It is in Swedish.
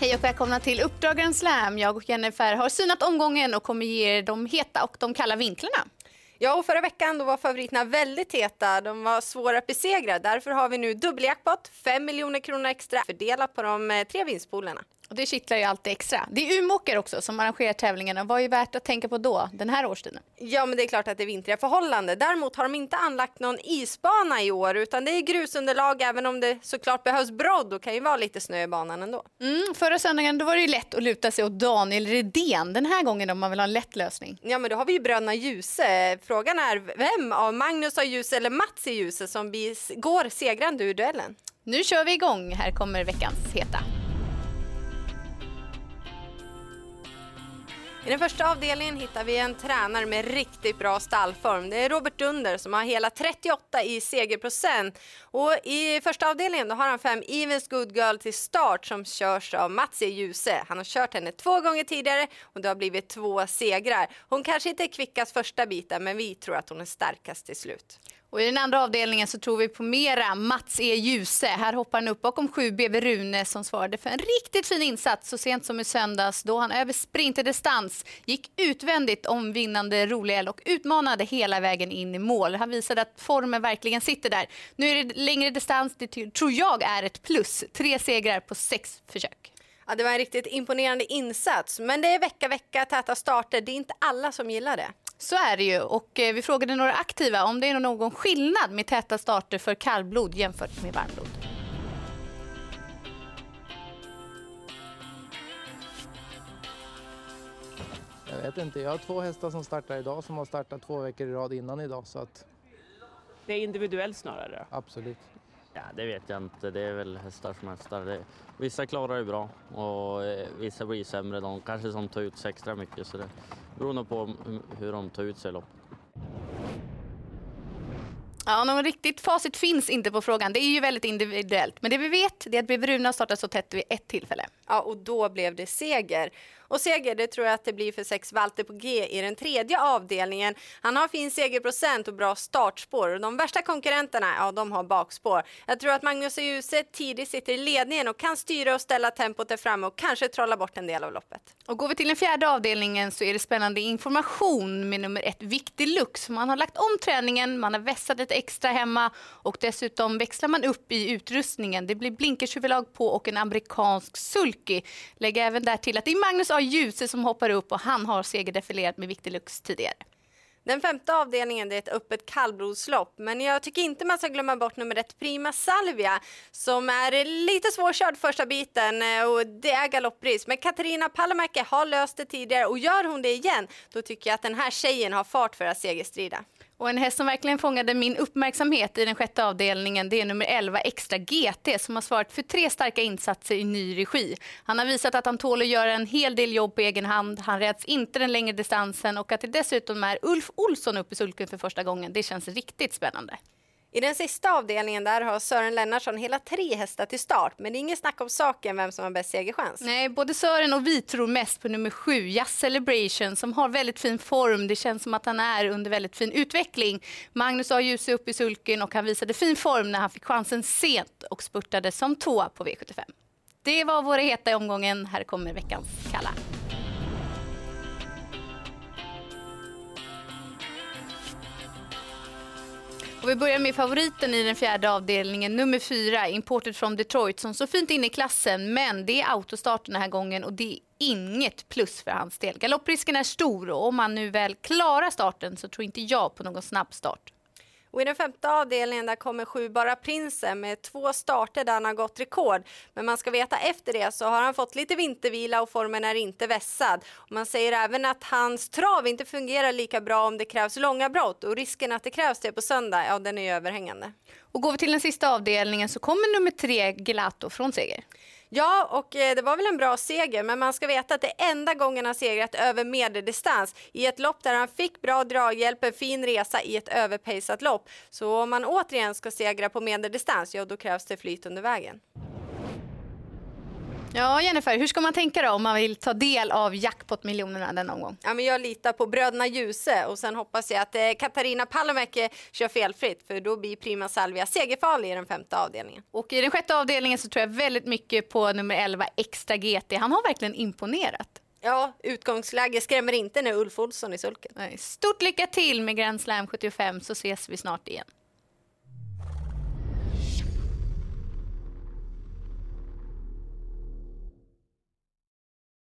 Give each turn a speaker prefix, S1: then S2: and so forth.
S1: Hej och välkomna till Uppdragaren Slam. Jag och Jennifer har synat omgången och kommer ge er de heta och de kalla vinklarna.
S2: Ja, och förra veckan då var favoriterna väldigt heta. De var svåra att besegra. Därför har vi nu dubbeljackpot, 5 miljoner kronor extra fördelat på de eh, tre vinstpoolerna.
S1: Och det kittlar ju alltid extra. Det är Umeåker också som arrangerar tävlingarna. Vad är värt att tänka på då, den här årstiden?
S2: Ja, men det är klart att det är vintriga förhållanden. Däremot har de inte anlagt någon isbana i år, utan det är grusunderlag. Även om det såklart behövs brodd och kan ju vara lite snö i banan ändå.
S1: Mm, förra söndagen då var det ju lätt att luta sig åt Daniel Redén. Den här gången om man vill ha en lätt lösning.
S2: Ja, men då har vi ju bröderna Djuse. Frågan är vem av Magnus av Djuse eller Mats i Djuse som går segrande ur duellen?
S1: Nu kör vi igång. Här kommer veckans heta.
S2: I den första avdelningen hittar vi en tränare med riktigt bra stallform. Det är Robert Dunder som har hela 38 i segerprocent. Och I första avdelningen då har han fem Evens Good Girl till start som körs av Matsi Ljuse. Han har kört henne två gånger tidigare och det har blivit två segrar. Hon kanske inte är kvickast första biten men vi tror att hon är starkast till slut.
S1: Och I den andra avdelningen så tror vi på mera Mats E. Djuse. Här hoppar han upp bakom 7BB Rune som svarade för en riktigt fin insats så sent som i söndags då han över sprinterdistans gick utvändigt om vinnande Roliel och utmanade hela vägen in i mål. Han visade att formen verkligen sitter där. Nu är det längre distans, det tror jag är ett plus. Tre segrar på sex försök.
S2: Ja, det var en riktigt imponerande insats, men det är vecka, vecka, täta starter. Det är inte alla som gillar det.
S1: Så är det ju. Och eh, vi frågade några aktiva om det är någon skillnad med täta starter för kallblod jämfört med varmblod.
S3: Jag vet inte. Jag har två hästar som startar idag som har startat två veckor i rad innan idag. Så att...
S4: Det är individuellt snarare?
S3: Absolut.
S5: Ja, det vet jag inte. Det är väl hästar som hästar. Vissa klarar det bra och eh, vissa blir sämre. De kanske som tar ut sig extra mycket. Så det beror nog på hur de tar ut sig lopp.
S1: Ja, någon riktigt facit finns inte på frågan. Det är ju väldigt individuellt. Men det vi vet är att Beveruna startat så tätt vid ett tillfälle.
S2: Ja, och då blev det seger. Och seger, det tror jag att det blir för sex Walter på G i den tredje avdelningen. Han har fin segerprocent och bra startspår. Och de värsta konkurrenterna, ja, de har bakspår. Jag tror att Magnus och Djuse tidigt sitter i ledningen och kan styra och ställa tempot där framme och kanske trolla bort en del av loppet.
S1: Och går vi till den fjärde avdelningen så är det spännande information med nummer ett, Viktig Lux. Man har lagt om träningen, man har vässat lite extra hemma och dessutom växlar man upp i utrustningen. Det blir blinkershuvudlag på och en amerikansk sulky. Lägg även där till att det är Magnus A. Djuse som hoppar upp och han har segerdefilerat med Viktig Lux tidigare.
S2: Den femte avdelningen det är ett öppet kallblodslopp, men jag tycker inte man ska glömma bort nummer ett Prima Salvia som är lite svårkörd första biten eh, och det är galopppris. Men Katarina Palomäki har löst det tidigare och gör hon det igen, då tycker jag att den här tjejen har fart för att segerstrida.
S1: Och en häst som verkligen fångade min uppmärksamhet i den sjätte avdelningen det är nummer 11 Extra GT som har svarat för tre starka insatser i ny regi. Han har visat att han tål att göra en hel del jobb på egen hand. Han räds inte den längre distansen och att det dessutom är Ulf Olsson uppe i sulken för första gången. Det känns riktigt spännande.
S2: I den sista avdelningen där har Sören Lennartsson hela tre hästar till start, men det är ingen snack om saken vem som har bäst segerchans.
S1: Nej, både Sören och vi tror mest på nummer sju, Jazz Celebration, som har väldigt fin form. Det känns som att han är under väldigt fin utveckling. Magnus har ljuset upp i sulken och han visade fin form när han fick chansen sent och spurtade som tvåa på V75. Det var våra heta i omgången. Här kommer veckans Och vi börjar med favoriten i den fjärde avdelningen, nummer fyra, Imported from Detroit, som så fint inne i klassen. Men det är autostart den här gången och det är inget plus för hans del. Galopprisken är stor och om han nu väl klarar starten så tror inte jag på någon snabb start.
S2: Och I den femte avdelningen där kommer sju Bara Prinsen med två starter där han har gått rekord. Men man ska veta efter det så har han fått lite vintervila och formen är inte vässad. Och man säger även att hans trav inte fungerar lika bra om det krävs långa brott och risken att det krävs det på söndag, ja den är överhängande.
S1: Och går vi till den sista avdelningen så kommer nummer tre Gelato från seger.
S2: Ja, och eh, det var väl en bra seger, men man ska veta att det är enda gången han segrat över medeldistans i ett lopp där han fick bra draghjälp, en fin resa i ett överpejsat lopp. Så om man återigen ska segra på medeldistans, ja då krävs det flyt under vägen.
S1: Ja, Jennifer, hur ska man tänka då om man vill ta del av jackpot-miljonerna denna omgång?
S2: Ja, men jag litar på bröderna Djuse och sen hoppas jag att eh, Katarina Palomäki kör felfritt för då blir Prima Salvia segerfarlig i den femte avdelningen.
S1: Och i den sjätte avdelningen så tror jag väldigt mycket på nummer 11 Extra GT. Han har verkligen imponerat.
S2: Ja, utgångsläge skrämmer inte när Ulf Olsson i sulken.
S1: Nej, Stort lycka till med Grand Slam 75 så ses vi snart igen.